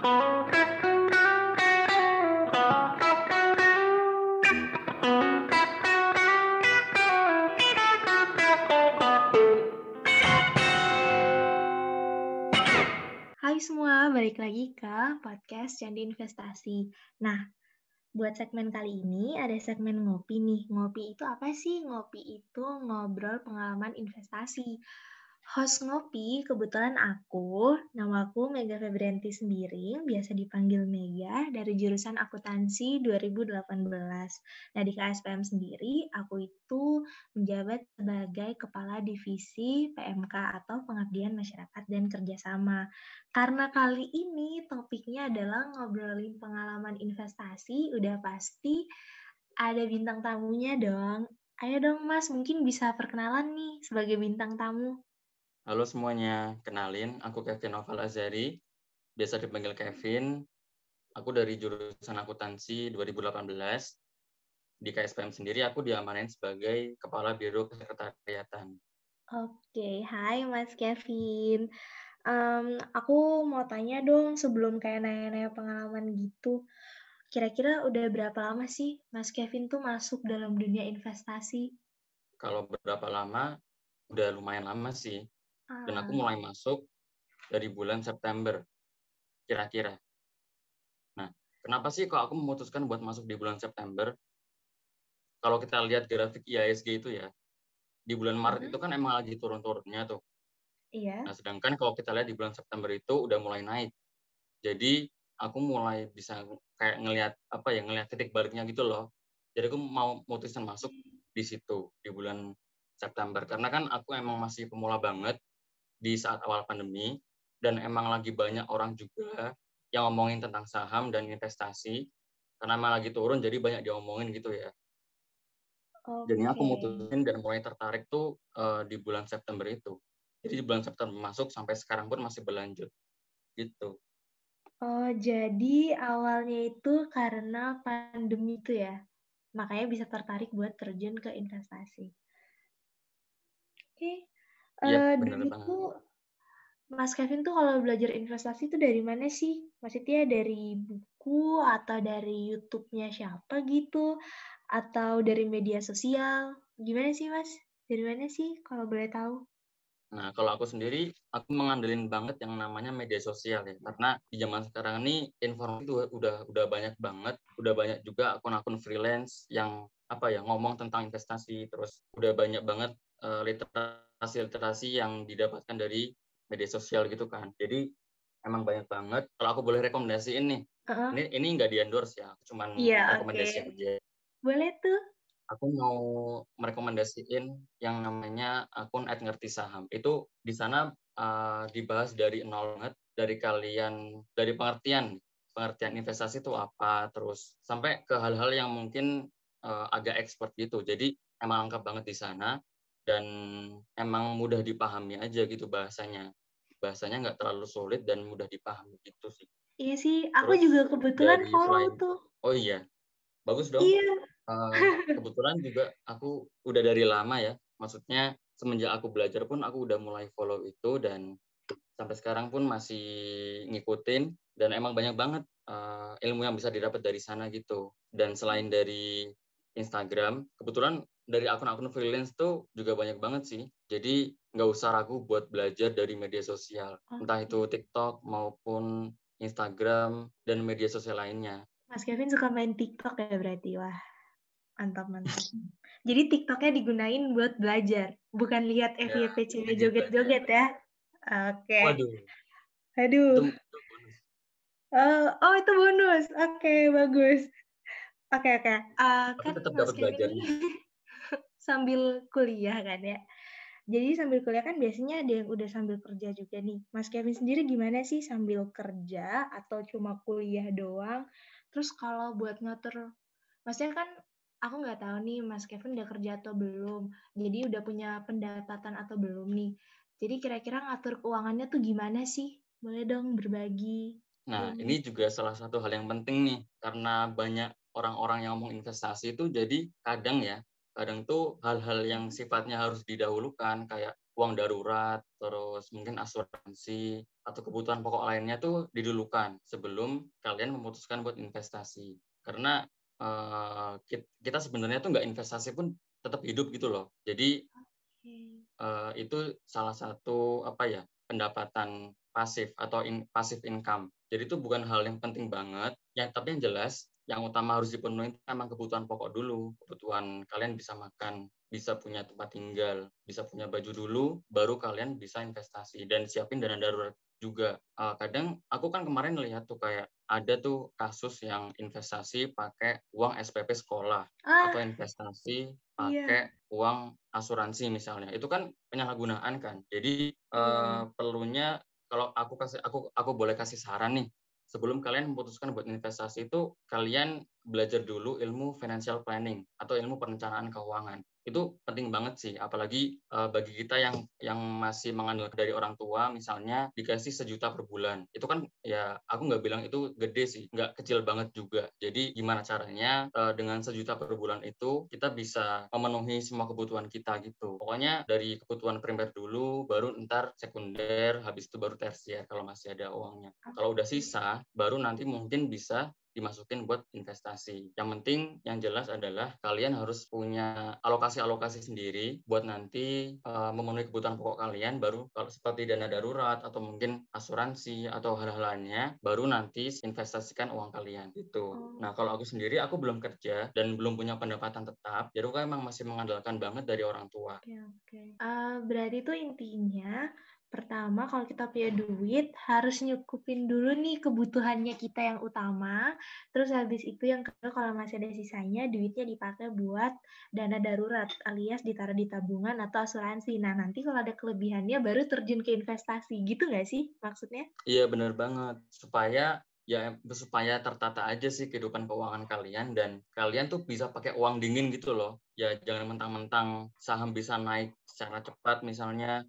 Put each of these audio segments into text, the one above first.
Hai semua, balik lagi ke podcast Candi Investasi. Nah, buat segmen kali ini ada segmen ngopi nih. Ngopi itu apa sih? Ngopi itu ngobrol pengalaman investasi. Host ngopi kebetulan aku, namaku Mega Febrianti sendiri, biasa dipanggil Mega dari jurusan akuntansi 2018. Nah, di KSPM sendiri, aku itu menjabat sebagai Kepala Divisi PMK atau Pengabdian Masyarakat dan Kerjasama. Karena kali ini topiknya adalah ngobrolin pengalaman investasi, udah pasti ada bintang tamunya dong. Ayo dong Mas, mungkin bisa perkenalan nih sebagai bintang tamu. Halo semuanya, kenalin aku Kevin Noval Azari, biasa dipanggil Kevin. Aku dari jurusan akuntansi 2018. Di KSPM sendiri aku diamanain sebagai Kepala Biro Kesekretariatan. Oke, hai Mas Kevin. Um, aku mau tanya dong sebelum kayak nanya-nanya pengalaman gitu. Kira-kira udah berapa lama sih Mas Kevin tuh masuk dalam dunia investasi? Kalau berapa lama? Udah lumayan lama sih dan aku mulai masuk dari bulan September kira-kira. Nah, kenapa sih kok aku memutuskan buat masuk di bulan September? Kalau kita lihat grafik IISG itu ya, di bulan Maret itu kan emang lagi turun-turunnya tuh. Iya. Nah, sedangkan kalau kita lihat di bulan September itu udah mulai naik. Jadi aku mulai bisa kayak ngelihat apa ya ngelihat titik baliknya gitu loh. Jadi aku mau mutusin masuk di situ di bulan September karena kan aku emang masih pemula banget di saat awal pandemi dan emang lagi banyak orang juga yang ngomongin tentang saham dan investasi karena emang lagi turun jadi banyak diomongin gitu ya. Okay. Jadi aku mutusin dan mulai tertarik tuh uh, di bulan September itu. Jadi di bulan September masuk sampai sekarang pun masih berlanjut gitu. Oh, jadi awalnya itu karena pandemi itu ya? Makanya bisa tertarik buat terjun ke investasi. Oke. Okay. Iya, uh, dulu tuh Mas Kevin tuh kalau belajar investasi itu dari mana sih? Maksudnya dari buku atau dari YouTube-nya siapa gitu? Atau dari media sosial? Gimana sih Mas? Dari mana sih kalau boleh tahu? Nah, kalau aku sendiri, aku mengandelin banget yang namanya media sosial ya. Karena di zaman sekarang ini informasi itu udah udah banyak banget, udah banyak juga akun-akun freelance yang apa ya ngomong tentang investasi, terus udah banyak banget uh, literasi-literasi yang didapatkan dari media sosial gitu kan. Jadi emang banyak banget. Kalau aku boleh rekomendasiin nih, uh-huh. ini ini nggak di endorse ya, cuman yeah, rekomendasi okay. aja. Boleh tuh. Aku mau merekomendasiin yang namanya akun at ngerti saham. Itu di sana uh, dibahas dari nol banget, dari kalian, dari pengertian, pengertian investasi itu apa, terus sampai ke hal-hal yang mungkin uh, agak expert gitu. Jadi emang lengkap banget di sana dan emang mudah dipahami aja gitu bahasanya bahasanya nggak terlalu sulit dan mudah dipahami gitu sih. Iya sih, aku Terus juga kebetulan follow selain, tuh. Oh iya, bagus dong. Iya. Uh, kebetulan juga aku udah dari lama ya, maksudnya semenjak aku belajar pun aku udah mulai follow itu dan sampai sekarang pun masih ngikutin dan emang banyak banget uh, ilmu yang bisa didapat dari sana gitu. Dan selain dari Instagram, kebetulan dari akun-akun freelance tuh juga banyak banget sih. Jadi nggak usah ragu buat belajar dari media sosial, okay. entah itu TikTok maupun Instagram dan media sosial lainnya. Mas Kevin suka main TikTok ya berarti wah mantap mantap. Jadi TikToknya digunain buat belajar, bukan lihat ya, FYP cewek joget-joget ya. Oke. Okay. Waduh. Aduh. Itu, itu bonus. Uh, oh itu bonus. Oke okay, bagus. Oke okay, oke. Okay. Uh, kan tetap dapat belajar. sambil kuliah kan ya. Jadi sambil kuliah kan biasanya ada yang udah sambil kerja juga nih. Mas Kevin sendiri gimana sih sambil kerja atau cuma kuliah doang? Terus kalau buat ngatur, maksudnya kan aku nggak tahu nih Mas Kevin udah kerja atau belum. Jadi udah punya pendapatan atau belum nih. Jadi kira-kira ngatur keuangannya tuh gimana sih? Boleh dong berbagi. Nah, ini juga salah satu hal yang penting nih. Karena banyak orang-orang yang ngomong investasi itu jadi kadang ya kadang tuh hal-hal yang sifatnya harus didahulukan kayak uang darurat, terus mungkin asuransi atau kebutuhan pokok lainnya tuh didulukan sebelum kalian memutuskan buat investasi. Karena uh, kita sebenarnya tuh nggak investasi pun tetap hidup gitu loh. Jadi uh, itu salah satu apa ya pendapatan pasif atau in, pasif income. Jadi itu bukan hal yang penting banget. Yang tapi yang jelas yang utama harus dipenuhi memang kebutuhan pokok dulu. Kebutuhan kalian bisa makan, bisa punya tempat tinggal, bisa punya baju dulu, baru kalian bisa investasi dan siapin dana darurat juga. Uh, kadang aku kan kemarin lihat tuh kayak ada tuh kasus yang investasi pakai uang SPP sekolah ah, atau investasi pakai iya. uang asuransi misalnya. Itu kan penyalahgunaan kan. Jadi uh, perlunya kalau aku kasih aku aku boleh kasih saran nih sebelum kalian memutuskan buat investasi itu kalian belajar dulu ilmu financial planning atau ilmu perencanaan keuangan itu penting banget sih apalagi uh, bagi kita yang yang masih mengandalkan dari orang tua misalnya dikasih sejuta per bulan. Itu kan ya aku nggak bilang itu gede sih nggak kecil banget juga. Jadi gimana caranya uh, dengan sejuta per bulan itu kita bisa memenuhi semua kebutuhan kita gitu. Pokoknya dari kebutuhan primer dulu baru ntar sekunder habis itu baru tersier kalau masih ada uangnya. Kalau udah sisa baru nanti mungkin bisa dimasukin buat investasi. Yang penting yang jelas adalah kalian harus punya alokasi-alokasi sendiri buat nanti uh, memenuhi kebutuhan pokok kalian baru kalau seperti dana darurat atau mungkin asuransi atau hal-hal lainnya baru nanti investasikan uang kalian itu. Oh. Nah, kalau aku sendiri aku belum kerja dan belum punya pendapatan tetap, jadi aku emang masih mengandalkan banget dari orang tua. Oke, okay, oke. Okay. Uh, eh, berarti itu intinya Pertama, kalau kita punya duit, harus nyukupin dulu nih kebutuhannya kita yang utama. Terus habis itu yang kedua, kalau masih ada sisanya, duitnya dipakai buat dana darurat, alias ditaruh di tabungan atau asuransi. Nah, nanti kalau ada kelebihannya, baru terjun ke investasi. Gitu nggak sih maksudnya? Iya, benar banget. Supaya ya supaya tertata aja sih kehidupan keuangan kalian dan kalian tuh bisa pakai uang dingin gitu loh ya jangan mentang-mentang saham bisa naik secara cepat misalnya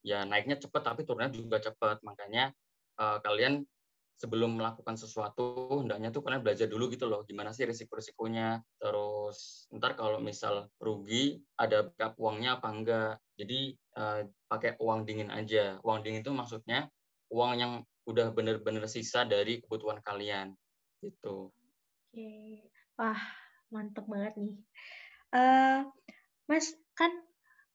ya naiknya cepat tapi turunnya juga cepat. Makanya uh, kalian sebelum melakukan sesuatu hendaknya tuh kalian belajar dulu gitu loh gimana sih risiko-risikonya. Terus ntar kalau misal rugi ada backup uangnya apa enggak? Jadi uh, pakai uang dingin aja. Uang dingin itu maksudnya uang yang udah bener-bener sisa dari kebutuhan kalian gitu. Oke. Wah mantep banget nih. Uh, mas kan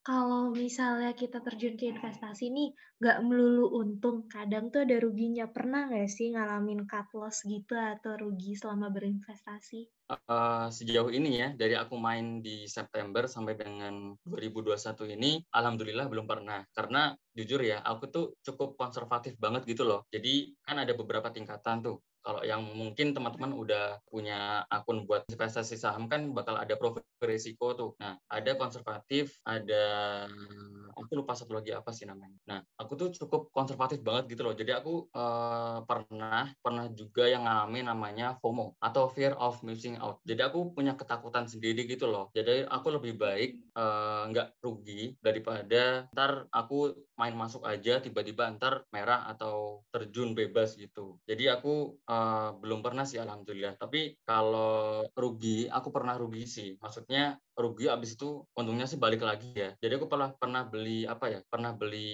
kalau misalnya kita terjun ke investasi nih, nggak melulu untung, kadang tuh ada ruginya. Pernah nggak sih ngalamin cut loss gitu atau rugi selama berinvestasi? Uh, sejauh ini ya, dari aku main di September sampai dengan 2021 ini, alhamdulillah belum pernah. Karena jujur ya, aku tuh cukup konservatif banget gitu loh. Jadi kan ada beberapa tingkatan tuh. Kalau yang mungkin teman-teman udah punya akun buat investasi saham kan bakal ada profil risiko tuh. Nah, ada konservatif, ada aku lupa satu lagi apa sih namanya. Nah, aku tuh cukup konservatif banget gitu loh. Jadi aku uh, pernah pernah juga yang ngalamin namanya FOMO atau fear of missing out. Jadi aku punya ketakutan sendiri gitu loh. Jadi aku lebih baik uh, nggak rugi daripada ntar aku main masuk aja tiba-tiba ntar merah atau terjun bebas gitu. Jadi aku uh, uh, belum pernah sih alhamdulillah. Tapi kalau rugi, aku pernah rugi sih. Maksudnya rugi abis itu untungnya sih balik lagi ya. Jadi aku pernah pernah beli apa ya? Pernah beli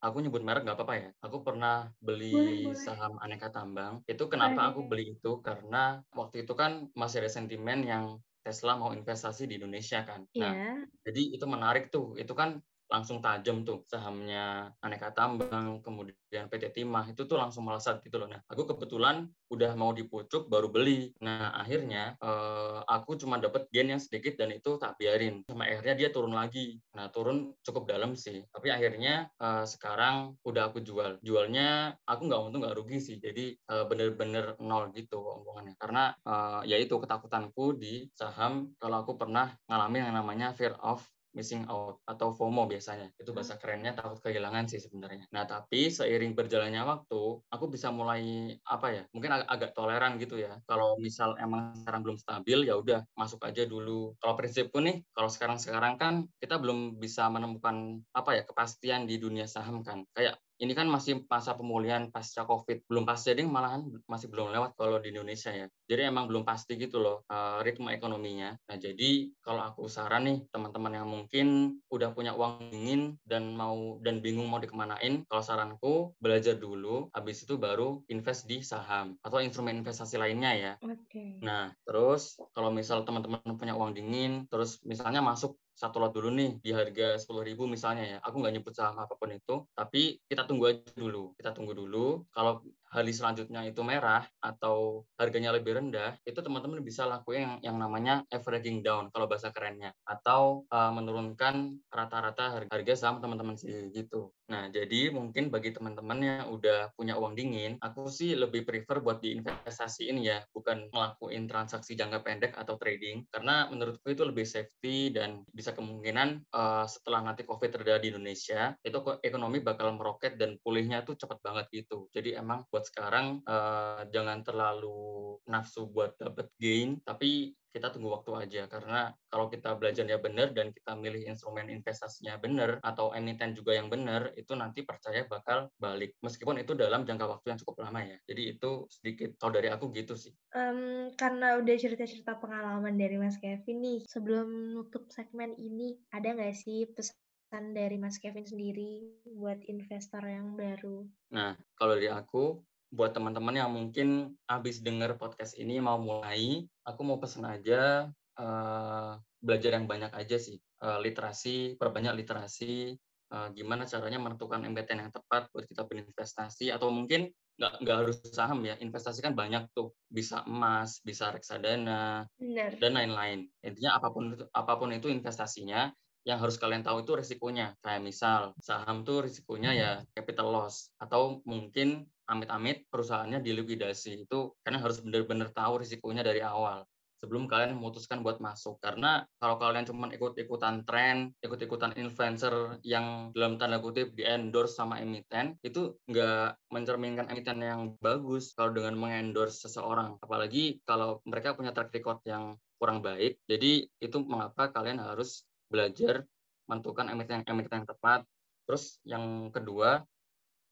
aku nyebut merek nggak apa-apa ya. Aku pernah beli boleh, saham aneka tambang. Itu kenapa aku beli itu karena waktu itu kan masih ada sentimen yang Tesla mau investasi di Indonesia kan. Nah, yeah. jadi itu menarik tuh. Itu kan langsung tajam tuh sahamnya aneka tambang kemudian PT Timah itu tuh langsung melesat gitu loh. Nah aku kebetulan udah mau di pucuk baru beli. Nah akhirnya eh, aku cuma dapat gain yang sedikit dan itu tak biarin. Sama akhirnya dia turun lagi. Nah turun cukup dalam sih. Tapi akhirnya eh, sekarang udah aku jual. Jualnya aku nggak untung nggak rugi sih. Jadi eh, bener-bener nol gitu omongannya. Karena eh, ya itu ketakutanku di saham kalau aku pernah ngalamin yang namanya fear of missing out atau FOMO biasanya. Itu hmm. bahasa kerennya takut kehilangan sih sebenarnya. Nah, tapi seiring berjalannya waktu, aku bisa mulai apa ya? Mungkin ag agak toleran gitu ya. Kalau misal emang sekarang belum stabil ya udah masuk aja dulu. Kalau prinsipku nih, kalau sekarang-sekarang kan kita belum bisa menemukan apa ya kepastian di dunia saham kan. Kayak ini kan masih masa pemulihan pasca COVID. Belum pasti, jadi malahan masih belum lewat kalau di Indonesia ya. Jadi emang belum pasti gitu loh uh, ritme ekonominya. Nah jadi kalau aku saran nih teman-teman yang mungkin udah punya uang dingin dan mau dan bingung mau dikemanain, kalau saranku belajar dulu, habis itu baru invest di saham atau instrumen investasi lainnya ya. Oke. Okay. Nah terus kalau misal teman-teman punya uang dingin, terus misalnya masuk satu lot dulu nih di harga sepuluh ribu misalnya ya. Aku nggak nyebut saham apa pun itu, tapi kita tunggu aja dulu. Kita tunggu dulu. Kalau hari selanjutnya itu merah atau harganya lebih rendah, itu teman-teman bisa lakuin yang, yang namanya averaging down kalau bahasa kerennya, atau uh, menurunkan rata-rata harga, saham teman-teman sih gitu. Nah, jadi mungkin bagi teman-teman yang udah punya uang dingin, aku sih lebih prefer buat diinvestasiin ya, bukan ngelakuin transaksi jangka pendek atau trading, karena menurutku itu lebih safety dan bisa kemungkinan uh, setelah nanti COVID terjadi di Indonesia, itu ekonomi bakal meroket dan pulihnya tuh cepat banget gitu. Jadi emang buat sekarang uh, jangan terlalu nafsu buat dapat gain, tapi kita tunggu waktu aja. Karena kalau kita belajarnya benar dan kita milih instrumen investasinya benar atau emiten juga yang benar itu nanti percaya bakal balik. Meskipun itu dalam jangka waktu yang cukup lama ya. Jadi itu sedikit kalau dari aku gitu sih. Um, karena udah cerita-cerita pengalaman dari Mas Kevin nih sebelum nutup segmen ini ada nggak sih pesan dari Mas Kevin sendiri buat investor yang baru? Nah kalau dari aku buat teman-teman yang mungkin habis dengar podcast ini mau mulai, aku mau pesan aja uh, belajar yang banyak aja sih. Uh, literasi, perbanyak literasi, uh, gimana caranya menentukan MBTN yang tepat buat kita berinvestasi, atau mungkin nggak nggak harus saham ya, investasi kan banyak tuh, bisa emas, bisa reksadana, Benar. dan lain-lain. Intinya apa pun apa pun itu investasinya, yang harus kalian tahu itu risikonya. Kayak misal saham tuh risikonya ya capital loss atau mungkin amit-amit perusahaannya dilikuidasi. Itu karena harus benar-benar tahu risikonya dari awal sebelum kalian memutuskan buat masuk. Karena kalau kalian cuma ikut-ikutan tren ikut-ikutan influencer yang dalam tanda kutip di endorse sama emiten itu nggak mencerminkan emiten yang bagus kalau dengan mengendorse seseorang. Apalagi kalau mereka punya track record yang kurang baik jadi itu mengapa kalian harus belajar menentukan emiten emiten yang tepat. Terus yang kedua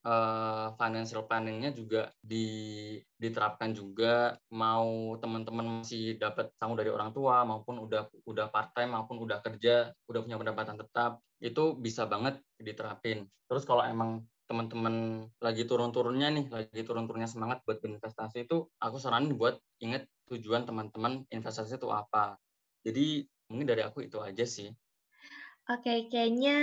uh, financial planningnya juga di, diterapkan juga. Mau teman-teman masih dapat tamu dari orang tua maupun udah udah part time maupun udah kerja udah punya pendapatan tetap itu bisa banget diterapin. Terus kalau emang teman-teman lagi turun-turunnya nih lagi turun-turunnya semangat buat berinvestasi itu aku saranin buat inget tujuan teman-teman investasi itu apa. Jadi mungkin dari aku itu aja sih oke kayaknya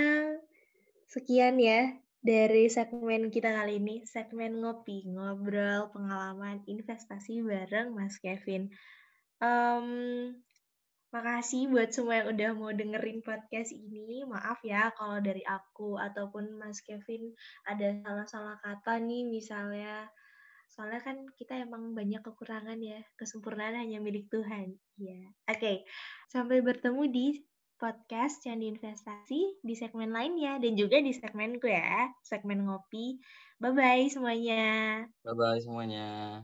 sekian ya dari segmen kita kali ini, segmen ngopi, ngobrol pengalaman investasi bareng Mas Kevin. Um, makasih buat semua yang udah mau dengerin podcast ini. Maaf ya kalau dari aku ataupun Mas Kevin ada salah-salah kata nih misalnya. Soalnya kan kita emang banyak kekurangan ya. Kesempurnaan hanya milik Tuhan. Ya. Oke. Okay. Sampai bertemu di podcast Candi Investasi di segmen lainnya dan juga di segmenku ya, segmen ngopi. Bye-bye semuanya. Bye-bye semuanya.